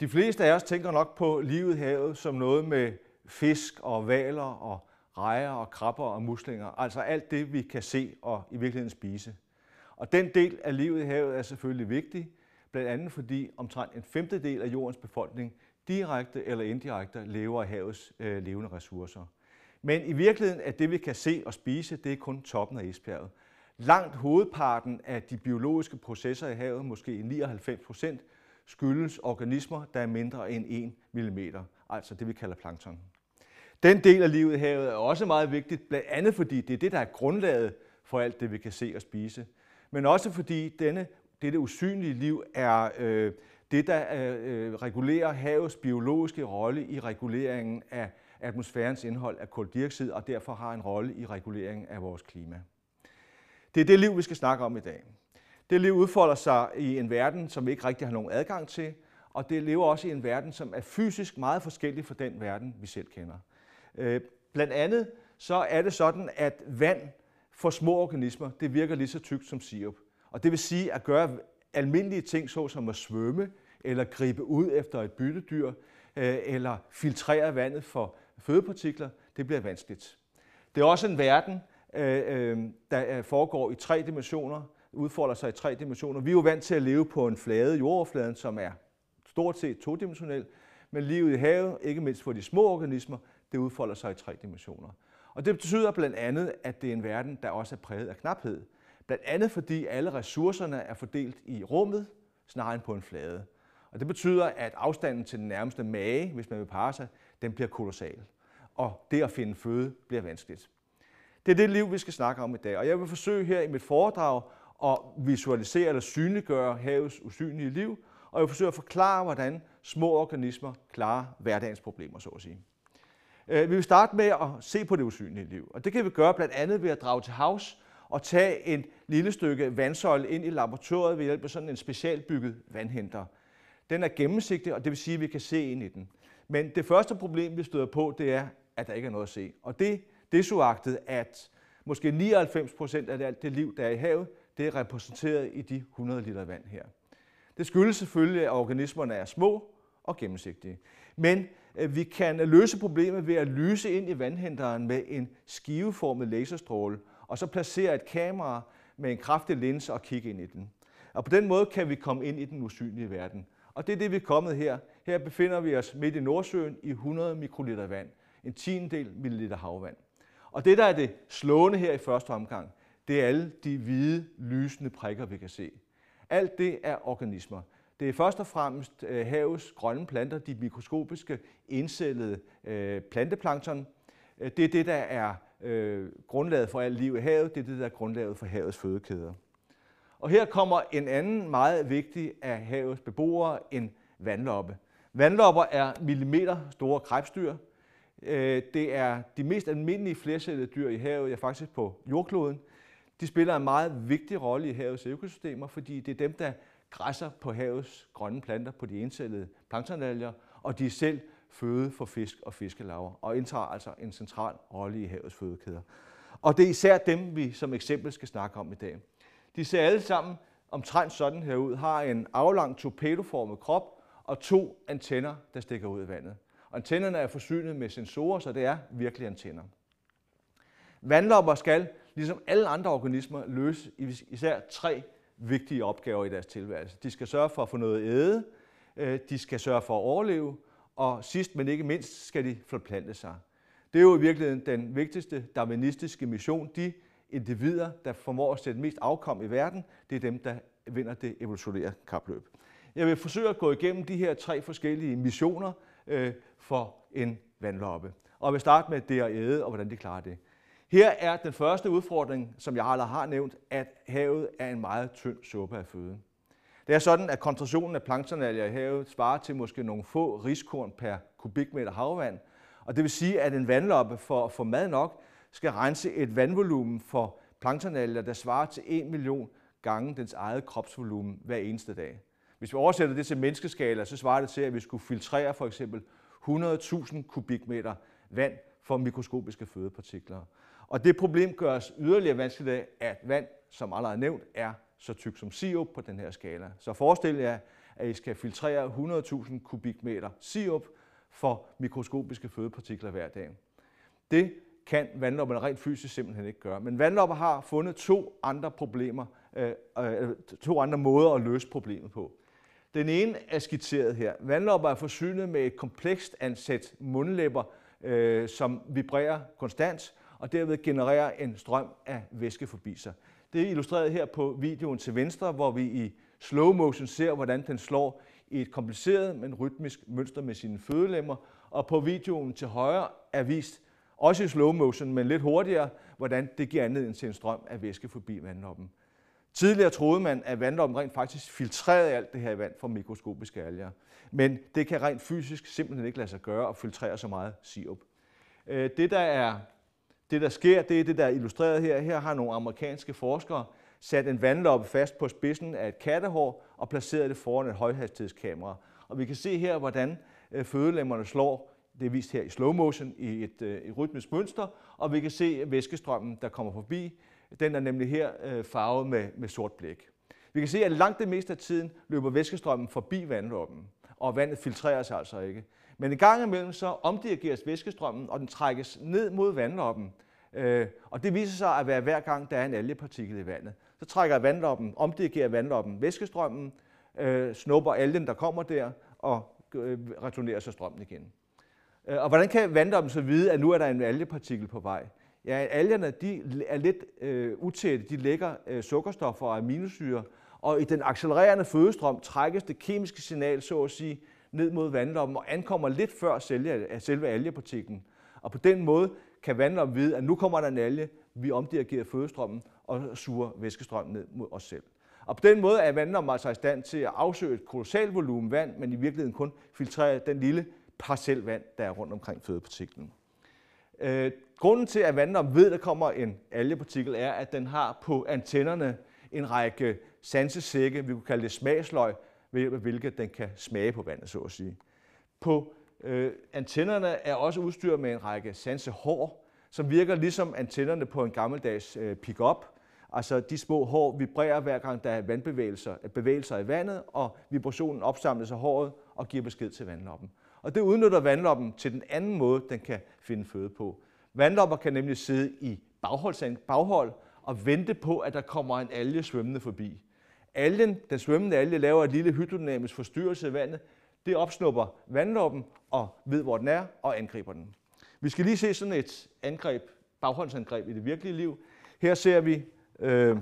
De fleste af os tænker nok på livet i havet som noget med fisk og valer og rejer og krabber og muslinger. Altså alt det, vi kan se og i virkeligheden spise. Og den del af livet i havet er selvfølgelig vigtig, blandt andet fordi omtrent en femtedel af jordens befolkning direkte eller indirekte lever af havets øh, levende ressourcer. Men i virkeligheden er det, vi kan se og spise, det er kun toppen af isbjerget. Langt hovedparten af de biologiske processer i havet, måske 99 procent, skyldes organismer, der er mindre end 1 mm, altså det vi kalder plankton. Den del af livet i havet er også meget vigtigt, blandt andet fordi det er det, der er grundlaget for alt det, vi kan se og spise. Men også fordi denne, dette usynlige liv er øh, det, der øh, øh regulerer havets biologiske rolle i reguleringen af atmosfærens indhold af koldioxid, og derfor har en rolle i reguleringen af vores klima. Det er det liv, vi skal snakke om i dag. Det liv udfolder sig i en verden, som vi ikke rigtig har nogen adgang til, og det lever også i en verden, som er fysisk meget forskellig fra den verden, vi selv kender. Øh, blandt andet så er det sådan, at vand for små organismer, det virker lige så tykt som sirup. Og det vil sige at gøre almindelige ting, såsom at svømme, eller gribe ud efter et byttedyr, øh, eller filtrere vandet for fødepartikler, det bliver vanskeligt. Det er også en verden, øh, øh der øh, foregår i tre dimensioner, udfolder sig i tre dimensioner. Vi er jo vant til at leve på en flade jordoverfladen, som er stort set todimensionel, men livet i havet, ikke mindst for de små organismer, det udfolder sig i tre dimensioner. Og det betyder blandt andet, at det er en verden, der også er præget af knaphed. Blandt andet fordi alle ressourcerne er fordelt i rummet, snarere end på en flade. Og det betyder, at afstanden til den nærmeste mage, hvis man vil parre sig, den bliver kolossal. Og det at finde føde bliver vanskeligt. Det er det liv, vi skal snakke om i dag. Og jeg vil forsøge her i mit foredrag at visualisere eller synliggøre havets usynlige liv, og jeg forsøger at forklare, hvordan små organismer klarer hverdagens problemer, så at sige. Øh, vi vil starte med at se på det usynlige liv, og det kan vi gøre blandt andet ved at drage til havs og tage en lille stykke vandsøjle ind i laboratoriet ved hjælp af sådan en specialbygget vandhenter. Den er gennemsigtig, og det vil sige, at vi kan se ind i den. Men det første problem, vi støder på, det er, at der ikke er noget at se. Og det desuagtet, at måske 99 procent af alt det liv, der er i havet, det er repræsenteret i de 100 liter vand her. Det skyldes selvfølgelig, at organismerne er små og gennemsigtige. Men øh, vi kan løse problemet ved at lyse ind i vandhenteren med en skiveformet laserstråle, og så placere et kamera med en kraftig linse og kigge ind i den. Og på den måde kan vi komme ind i den usynlige verden. Og det er det, vi er kommet her. Her befinder vi os midt i Nordsøen i 100 mikroliter vand. En tiendel milliliter havvand. Og det, der er det slående her i første omgang, det er alle de hvide, lysende prikker, vi kan se. Alt det er organismer. Det er først og fremmest øh, havets grønne planter, de mikroskopiske indcellede øh, planteplankton. Øh, det er det, der er grundlaget for alt liv i havet. Det er det, der er grundlaget for havets fødekæder. Og her kommer en anden meget vigtig af havets beboere, en vandloppe. Vandlopper er millimeter store krebsdyr. Det er de mest almindelige flercellede dyr i havet, ja faktisk på jordkloden. De spiller en meget vigtig rolle i havets økosystemer, fordi det er dem, der græsser på havets grønne planter på de encellede planktonalger, og de er selv føde for fisk og fiskelaver, og indtager altså en central rolle i havets fødekæder. Og det er især dem, vi som eksempel skal snakke om i dag. De ser alle sammen omtrent sådan her ud, har en aflang torpedoformet krop og to antenner, der stikker ud i vandet. Antennerne er forsynet med sensorer, så det er virkelig antenner. Vandlopper skal, ligesom alle andre organismer, løse især tre vigtige opgaver i deres tilværelse. De skal sørge for at få noget æde, øh, de skal sørge for at overleve, og sidst men ikke mindst skal de forplante sig. Det er jo i virkeligheden den vigtigste darwinistiske mission. De individer, der formår at sætte mest afkom i verden, det er dem, der vinder det evolutionære kapløb. Jeg vil forsøge at gå igennem de her tre forskellige missioner øh, for en vandloppe. Og jeg vil starte med det at æde, og hvordan de klarer det. Her er den første udfordring, som jeg allerede har nævnt, at havet er en meget tynd suppe af føde. Det er sådan, at koncentrationen af planktonalger i havet svarer til måske nogle få riskorn per kubikmeter havvand. Og det vil sige, at en vandloppe for at få mad nok skal rense et vandvolumen for planktonalger, der svarer til 1 million gange dens eget kropsvolumen hver eneste dag. Hvis vi oversætter det til menneskeskala, så svarer det til, at vi skulle filtrere for eksempel 100.000 kubikmeter vand for mikroskopiske fødepartikler. Og det problem gøres yderligere vanskeligt af, at vand, som allerede nævnt, er så tyk som sirup på den her skala. Så forestil jer, at I skal filtrere 100.000 kubikmeter sirup for mikroskopiske fødepartikler hver dag. Det kan vandlopperne rent fysisk simpelthen ikke gøre. Men vandlopper har fundet to andre problemer, øh, øh, to andre måder at løse problemet på. Den ene er skitseret her. Vandlopper er forsynet med et komplekst ansæt mundlæber, øh, som vibrerer konstant og derved genererer en strøm af væske forbi sig. Det er illustreret her på videoen til venstre, hvor vi i slow motion ser, hvordan den slår i et kompliceret, men rytmisk mønster med sine fødelemmer. Og på videoen til højre er vist, også i slow motion, men lidt hurtigere, hvordan det giver anledning til en strøm af væske forbi vandloppen. Tidligere troede man, at vandloppen rent faktisk filtrerede alt det her vand fra mikroskopiske alger. Men det kan rent fysisk simpelthen ikke lade sig gøre at filtrere så meget sirup. Øh, det, der er det, der sker, det er det, der er illustreret her. Her har nogle amerikanske forskere sat en vandloppe fast på spidsen af et kattehår og placeret det foran et højhastighedskamera. Og vi kan se her, hvordan øh, fødelemmerne slår. Det er vist her i slow motion i et, øh, et rytmisk mønster, og vi kan se væskestrømmen, der kommer forbi. Den er nemlig her øh, farvet med, med sort blæk. Vi kan se, at langt det meste af tiden løber væskestrømmen forbi vandloppen, og vandet filtreres altså ikke. Men en gang imellem så omdirigeres væskestrømmen, og den trækkes ned mod vandloppen. Øh, og det viser sig at være hver gang, der er en algepartikel i vandet. Så trækker vandloppen, omdirigerer vandloppen væskestrømmen, øh, snupper algen, der kommer der, og øh, returnerer så strømmen igen. Øh, og hvordan kan vandloppen så vide, at nu er der en algepartikel på vej? Ja, algerne de er lidt øh, utætte. De lægger øh, sukkerstoffer og aminosyre, og i den accelererende fødestrøm trækkes det kemiske signal, så at sige, ned mod vandloppen og ankommer lidt før øh, selve, selve algepartiklen. Og på den måde kan vandloppen vide, at nu kommer der en alge, vi omdirigerer fødestrømmen og suger væskestrømmen ned mod os selv. Og på den måde er vandloppen altså i stand til at afsøge et kolossalt volumen vand, men i virkeligheden kun filtrere den lille parcel vand, der er rundt omkring fødepartiklen. Øh, grunden til, at vandloppen ved, at der kommer en algepartikel, er, at den har på antennerne en række sansesække, vi kunne kalde det smagsløg, ved hjælp af hvilket den kan smage på vandet, så at sige. På øh, antennerne er også udstyret med en række sansehår, som virker ligesom antennerne på en gammeldags øh, pick-up. Altså de små hår vibrerer hver gang der er vandbevægelser, øh, bevægelser i vandet, og vibrationen opsamles af håret og giver besked til vandloppen. Og det udnytter vandloppen til den anden måde, den kan finde føde på. Vandlopper kan nemlig sidde i baghold og vente på, at der kommer en alge svømmende forbi. Algen, den svømmende alge, laver et lille hydrodynamisk forstyrrelse i vandet. Det opsnupper vandloppen og ved, hvor den er, og angriber den. Vi skal lige se sådan et angreb, baghåndsangreb i det virkelige liv. Her ser vi, øh,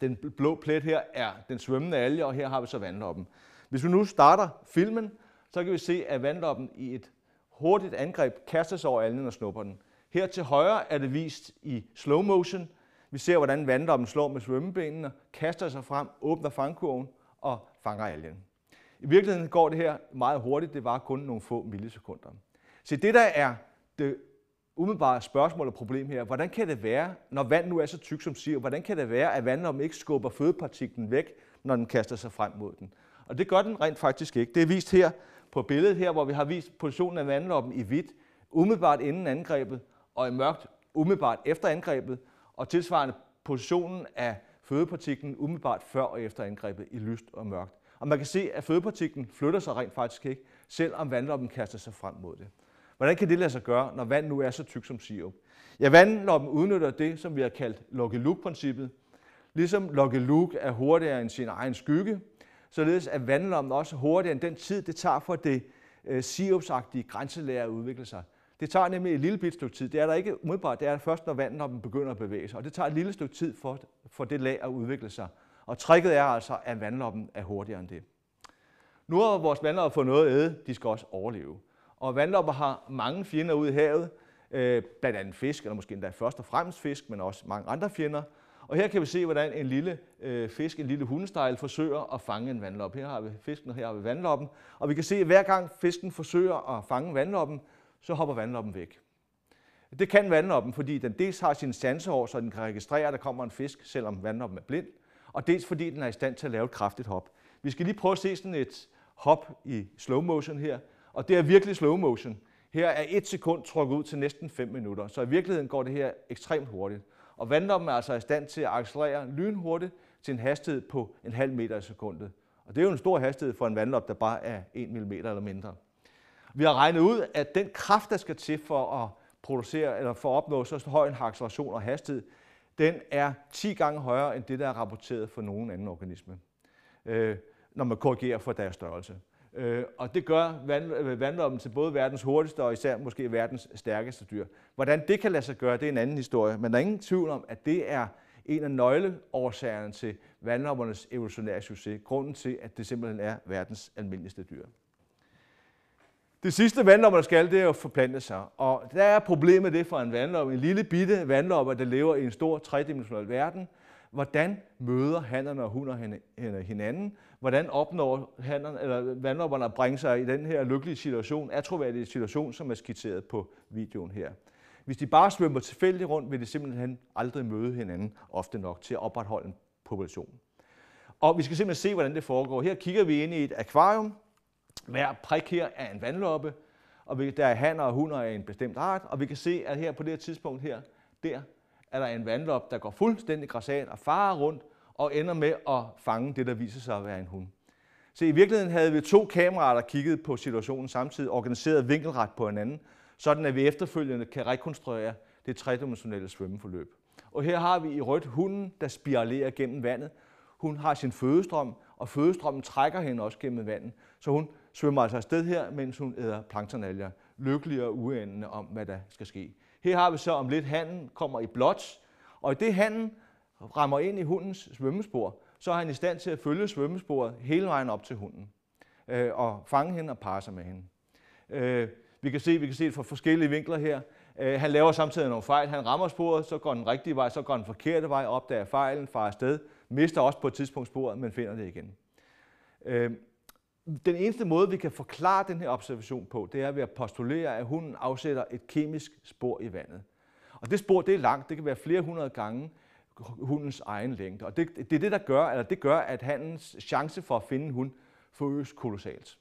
den blå plet her er den svømmende alge, og her har vi så vandloppen. Hvis vi nu starter filmen, så kan vi se, at vandloppen i et hurtigt angreb kaster sig over algen og snupper den. Her til højre er det vist i slow motion, vi ser, hvordan vandloppen slår med svømmebenene, kaster sig frem, åbner fangkurven og fanger algen. I virkeligheden går det her meget hurtigt. Det var kun nogle få millisekunder. Så det, der er det umiddelbare spørgsmål og problem her, hvordan kan det være, når vand nu er så tyk som siger, hvordan kan det være, at vandloppen ikke skubber fødepartiklen væk, når den kaster sig frem mod den? Og det gør den rent faktisk ikke. Det er vist her på billedet her, hvor vi har vist positionen af vandloppen i hvidt, umiddelbart inden angrebet, og i mørkt umiddelbart efter angrebet, og tilsvarende positionen af fødepartiklen umiddelbart før og efter angrebet i lyst og mørkt. Og man kan se, at fødepartiklen flytter sig rent faktisk ikke, selvom vandloppen kaster sig frem mod det. Hvordan kan det lade sig gøre, når vand nu er så tyk som sirup? Ja, vandloppen udnytter det, som vi har kaldt Lucky-Luke-princippet. Ligesom Lucky-Luke er hurtigere end sin egen skygge, således er vandloppen også hurtigere end den tid, det tager for det øh, sirupsagtige grænselager at udvikle sig. Det tager nemlig et lille bit stykke tid. Det er der ikke umiddelbart. Det er først, når vandet begynder at bevæge sig. Og det tager et lille stykke tid for, for det lag at udvikle sig. Og tricket er altså, at vandloppen er hurtigere end det. Nu har vores vandlopper fået noget at æde. De skal også overleve. Og vandlopper har mange fjender ude i havet. Øh, blandt andet fisk, eller måske endda først og fremmest fisk, men også mange andre fjender. Og her kan vi se, hvordan en lille øh, fisk, en lille hundestejl, forsøger at fange en vandlop. Her har vi fisken, og her har vi vandloppen. Og vi kan se, at hver gang fisken forsøger at fange vandloppen, så hopper vandloppen væk. Det kan vandloppen, fordi den dels har sin sansehår, så den kan registrere, at der kommer en fisk, selvom vandloppen er blind, og dels fordi den er i stand til at lave et kraftigt hop. Vi skal lige prøve at se sådan et hop i slow motion her, og det er virkelig slow motion. Her er et sekund trukket ud til næsten 5 minutter, så i virkeligheden går det her ekstremt hurtigt. Og vandloppen er altså i stand til at accelerere lynhurtigt til en hastighed på en halv meter i sekundet. Og det er jo en stor hastighed for en vandlop, der bare er 1 mm eller mindre. Vi har regnet ud, at den kraft, der skal til for at producere eller for at opnå så høj en acceleration og hastighed, den er 10 gange højere end det, der er rapporteret for nogen anden organisme, øh, når man korrigerer for deres størrelse. Øh, og det gør vand, øh, vandloppen til både verdens hurtigste og især måske verdens stærkeste dyr. Hvordan det kan lade sig gøre, det er en anden historie, men der er ingen tvivl om, at det er en af nøgleårsagerne til vandloppernes evolutionære succes. Grunden til, at det simpelthen er verdens almindeligste dyr. Det sidste vandlopper skal, det er at forplante sig. Og der er problemet det for en vandlopper, en lille bitte vandlopper, der lever i en stor tredimensionel verden. Hvordan møder hannerne og hunder hinanden? Hvordan opnår hannerne, eller vandlopperne at bringe sig i den her lykkelige situation, atroværdige situation, som er skitseret på videoen her? Hvis de bare svømmer tilfældigt rundt, vil de simpelthen aldrig møde hinanden ofte nok til at opretholde en population. Og vi skal simpelthen se, hvordan det foregår. Her kigger vi ind i et akvarium, hver prik her er en vandloppe, og der er hanner og hunder af en bestemt art, og vi kan se, at her på det her tidspunkt her, der er der en vandlop, der går fuldstændig græsat og farer rundt og ender med at fange det, der viser sig at være en hund. Så i virkeligheden havde vi to kameraer, der kiggede på situationen samtidig, organiseret vinkelret på hinanden, sådan at vi efterfølgende kan rekonstruere det tredimensionelle svømmeforløb. Og her har vi i rødt hunden, der spiralerer gennem vandet. Hun har sin fødestrøm, og fødestrømmen trækker hende også gennem vandet. Så hun svømmer altså afsted her, mens hun æder planktonalger, lykkelig og uendende om, hvad der skal ske. Her har vi så om lidt handen kommer i blåt, og i det handen rammer ind i hundens svømmespor, så er han i stand til at følge svømmesporet hele vejen op til hunden øh, og fange hende og parre sig med hende. Øh, vi kan se, vi kan se det fra forskellige vinkler her. Øh, han laver samtidig nogle fejl. Han rammer sporet, så går den rigtige vej, så går den forkerte vej, opdager fejlen, farer afsted, mister også på et tidspunkt sporet, men finder det igen. Øh, den eneste måde, vi kan forklare den her observation på, det er ved at postulere, at hunden afsætter et kemisk spor i vandet. Og det spor, det er langt. Det kan være flere hundrede gange hundens egen længde. Og det, det er det, der gør, eller det gør, at handens chance for at finde en hund forøges kolossalt.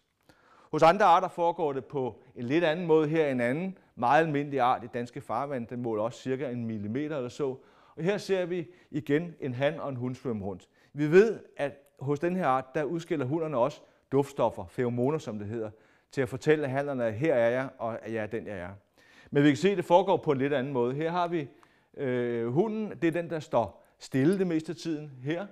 Hos andre arter foregår det på en lidt anden måde her. En anden meget almindelig art i danske farvand, den måler også cirka en millimeter eller så. Og her ser vi igen en han og en hund svømme rundt. Vi ved, at hos den her art, der udskiller hunderne også duftstoffer, feromoner som det hedder, til at fortælle handlerne, at her er jeg, og at jeg er den, jeg er. Men vi kan se, at det foregår på en lidt anden måde. Her har vi øh, hunden, det er den, der står stille det meste af tiden her,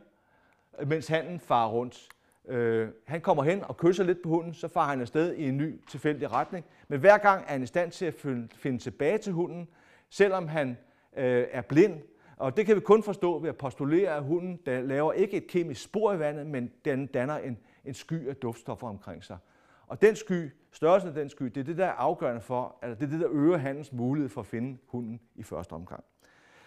mens handen farer rundt. Øh, han kommer hen og kysser lidt på hunden, så farer han afsted i en ny tilfældig retning. Men hver gang er han i stand til at finde tilbage til hunden, selvom han øh, er blind. Og det kan vi kun forstå ved at postulere, at hunden der laver ikke et kemisk spor i vandet, men den danner en, en sky af duftstoffer omkring sig. Og den sky, størrelsen af den sky, det er det, der er afgørende for, eller det er det, der øger handens mulighed for at finde hunden i første omgang.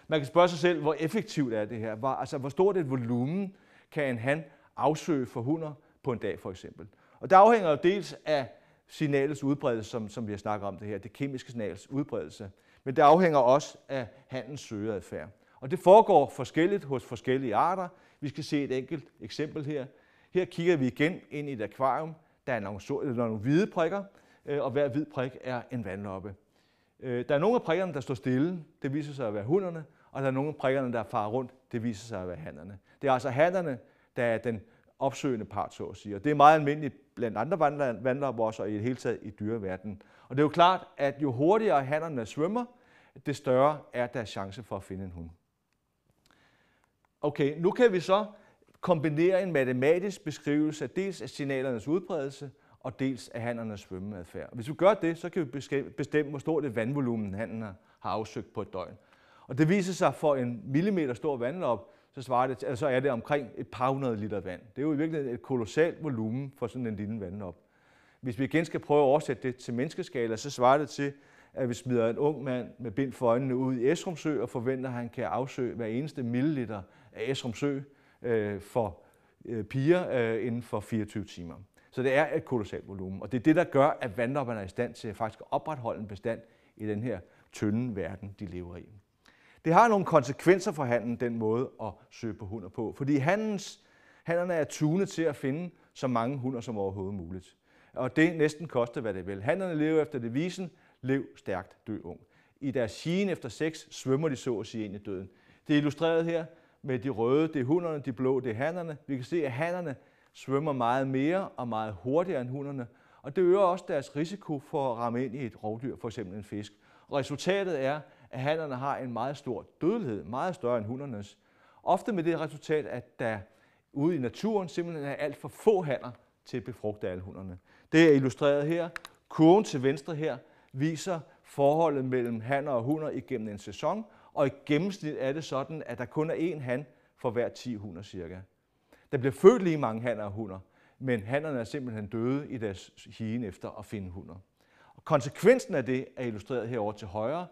Man kan spørge sig selv, hvor effektivt er det her? Hvor, altså, hvor stort et volumen kan en han afsøge for hunder på en dag for eksempel? Og det afhænger jo dels af signalets udbredelse, som, som vi har snakket om det her, det kemiske signals udbredelse, men det afhænger også af handens søgeadfærd. Og det foregår forskelligt hos forskellige arter. Vi skal se et enkelt eksempel her. Her kigger vi igen ind i et akvarium. Der er nogle, der er nogle hvide prikker, øh, og hver hvid prik er en vandloppe. Øh, der er nogle af prikkerne, der står stille. Det viser sig at være hunderne og der er nogle af prikkerne, der farer rundt. Det viser sig at være hannerne. Det er altså hannerne, der er den opsøgende part, så at sige. Og det er meget almindeligt blandt andre vandløber også, og i det hele taget i dyreverdenen. Og det er jo klart, at jo hurtigere hannerne svømmer, det større er deres chance for at finde en hund. Okay, nu kan vi så kombinerer en matematisk beskrivelse af dels af signalernes udbredelse, og dels af handernes svømmeadfærd. Hvis vi gør det, så kan vi bestemme, hvor stort et vandvolumen hannen har afsøgt på et døgn. Og det viser sig for en millimeter stor vandlop, så, svarer det, altså er det omkring et par hundrede liter vand. Det er jo i virkeligheden et kolossalt volumen for sådan en lille vandlop. Hvis vi igen skal prøve at oversætte det til menneskeskala, så svarer det til, at vi smider en ung mand med bind for øjnene ud i Esrumsø og forventer, at han kan afsøge hver eneste milliliter af Esrumsø øh, for øh, piger øh, inden for 24 timer. Så det er et kolossalt volumen, og det er det, der gør, at vandlopperne er i stand til at faktisk opretholde en bestand i den her tynde verden, de lever i. Det har nogle konsekvenser for handen, den måde at søge på hunder på, fordi handens, handerne er tunet til at finde så mange hunder som overhovedet muligt. Og det næsten koster, hvad det vil. Hannerne lever efter devisen, lev stærkt, dø ung. I deres sigen efter sex svømmer de så at sige ind i døden. Det er illustreret her med de røde, det er hunderne, de blå, det er hannerne. Vi kan se, at hannerne svømmer meget mere og meget hurtigere end hunderne, og det øger også deres risiko for at ramme ind i et rovdyr, f.eks. en fisk. Og resultatet er, at hannerne har en meget stor dødelighed, meget større end hundernes. Ofte med det resultat, at der ude i naturen simpelthen er alt for få hanner til at befrugte alle hunderne. Det er illustreret her. Kurven til venstre her viser forholdet mellem hanner og hunder igennem en sæson, og i gennemsnit er det sådan, at der kun er én han for hver 10 hunder cirka. Der bliver født lige mange hanner og hunder, men hannerne er simpelthen døde i deres hien efter at finde hunder. Og konsekvensen af det er illustreret herover til højre,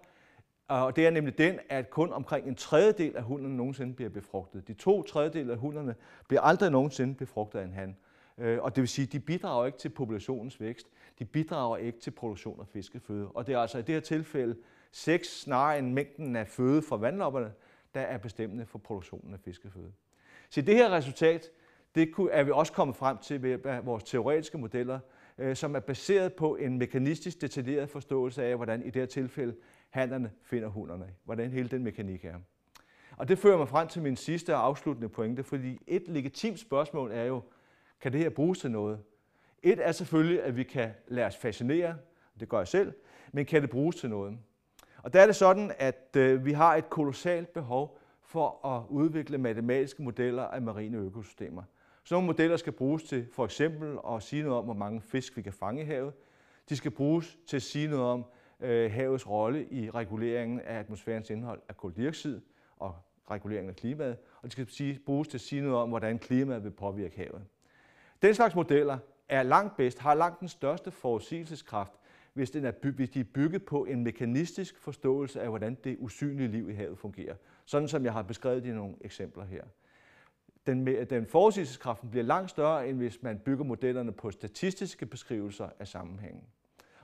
og det er nemlig den, at kun omkring en tredjedel af hunderne nogensinde bliver befrugtet. De to tredjedel af hunderne bliver aldrig nogensinde befrugtet af en han. Øh, og det vil sige, at de bidrager ikke til populationens vækst. De bidrager ikke til produktion af fiskeføde. Og det er altså i det her tilfælde seks snarere end mængden af føde fra vandlopperne, der er bestemmende for produktionen af fiskeføde. Så det her resultat, det er vi også kommet frem til ved vores teoretiske modeller, øh, som er baseret på en mekanistisk detaljeret forståelse af, hvordan i det her tilfælde hannerne finder hunderne, hvordan hele den mekanik er. Og det fører mig frem til min sidste og afsluttende pointe, fordi et legitimt spørgsmål er jo, kan det her bruges til noget? Et er selvfølgelig, at vi kan lade os fascinere, det gør jeg selv, men kan det bruges til noget? Og der er det sådan, at øh, vi har et kolossalt behov for at udvikle matematiske modeller af marine økosystemer. Så nogle modeller skal bruges til for eksempel at sige noget om, hvor mange fisk vi kan fange i havet. De skal bruges til at sige noget om øh, havets rolle i reguleringen af atmosfærens indhold af koldioxid og reguleringen af klimaet. Og de skal sige, bruges til at sige noget om, hvordan klimaet vil påvirke havet. Den slags modeller er langt bedst, har langt den største forudsigelseskraft, hvis, den er hvis de er bygget på en mekanistisk forståelse af, hvordan det usynlige liv i havet fungerer. Sådan som jeg har beskrevet det i nogle eksempler her. Den, den forudsigelseskraften bliver langt større, end hvis man bygger modellerne på statistiske beskrivelser af sammenhængen.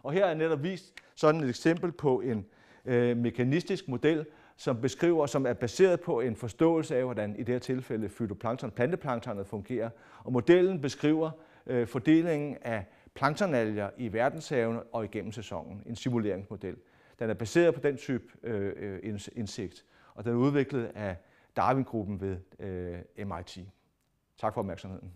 Og her er netop vist sådan et eksempel på en øh, mekanistisk model, som beskriver, som er baseret på en forståelse af, hvordan i det her tilfælde fytoplankton, planteplanktonet fungerer. Og modellen beskriver øh, fordelingen af planktonalger i verdenshavene og igennem sæsonen. En simuleringsmodel. Den er baseret på den type øh, øh indsigt, og den er udviklet af Darwin-gruppen ved øh, MIT. Tak for opmærksomheden.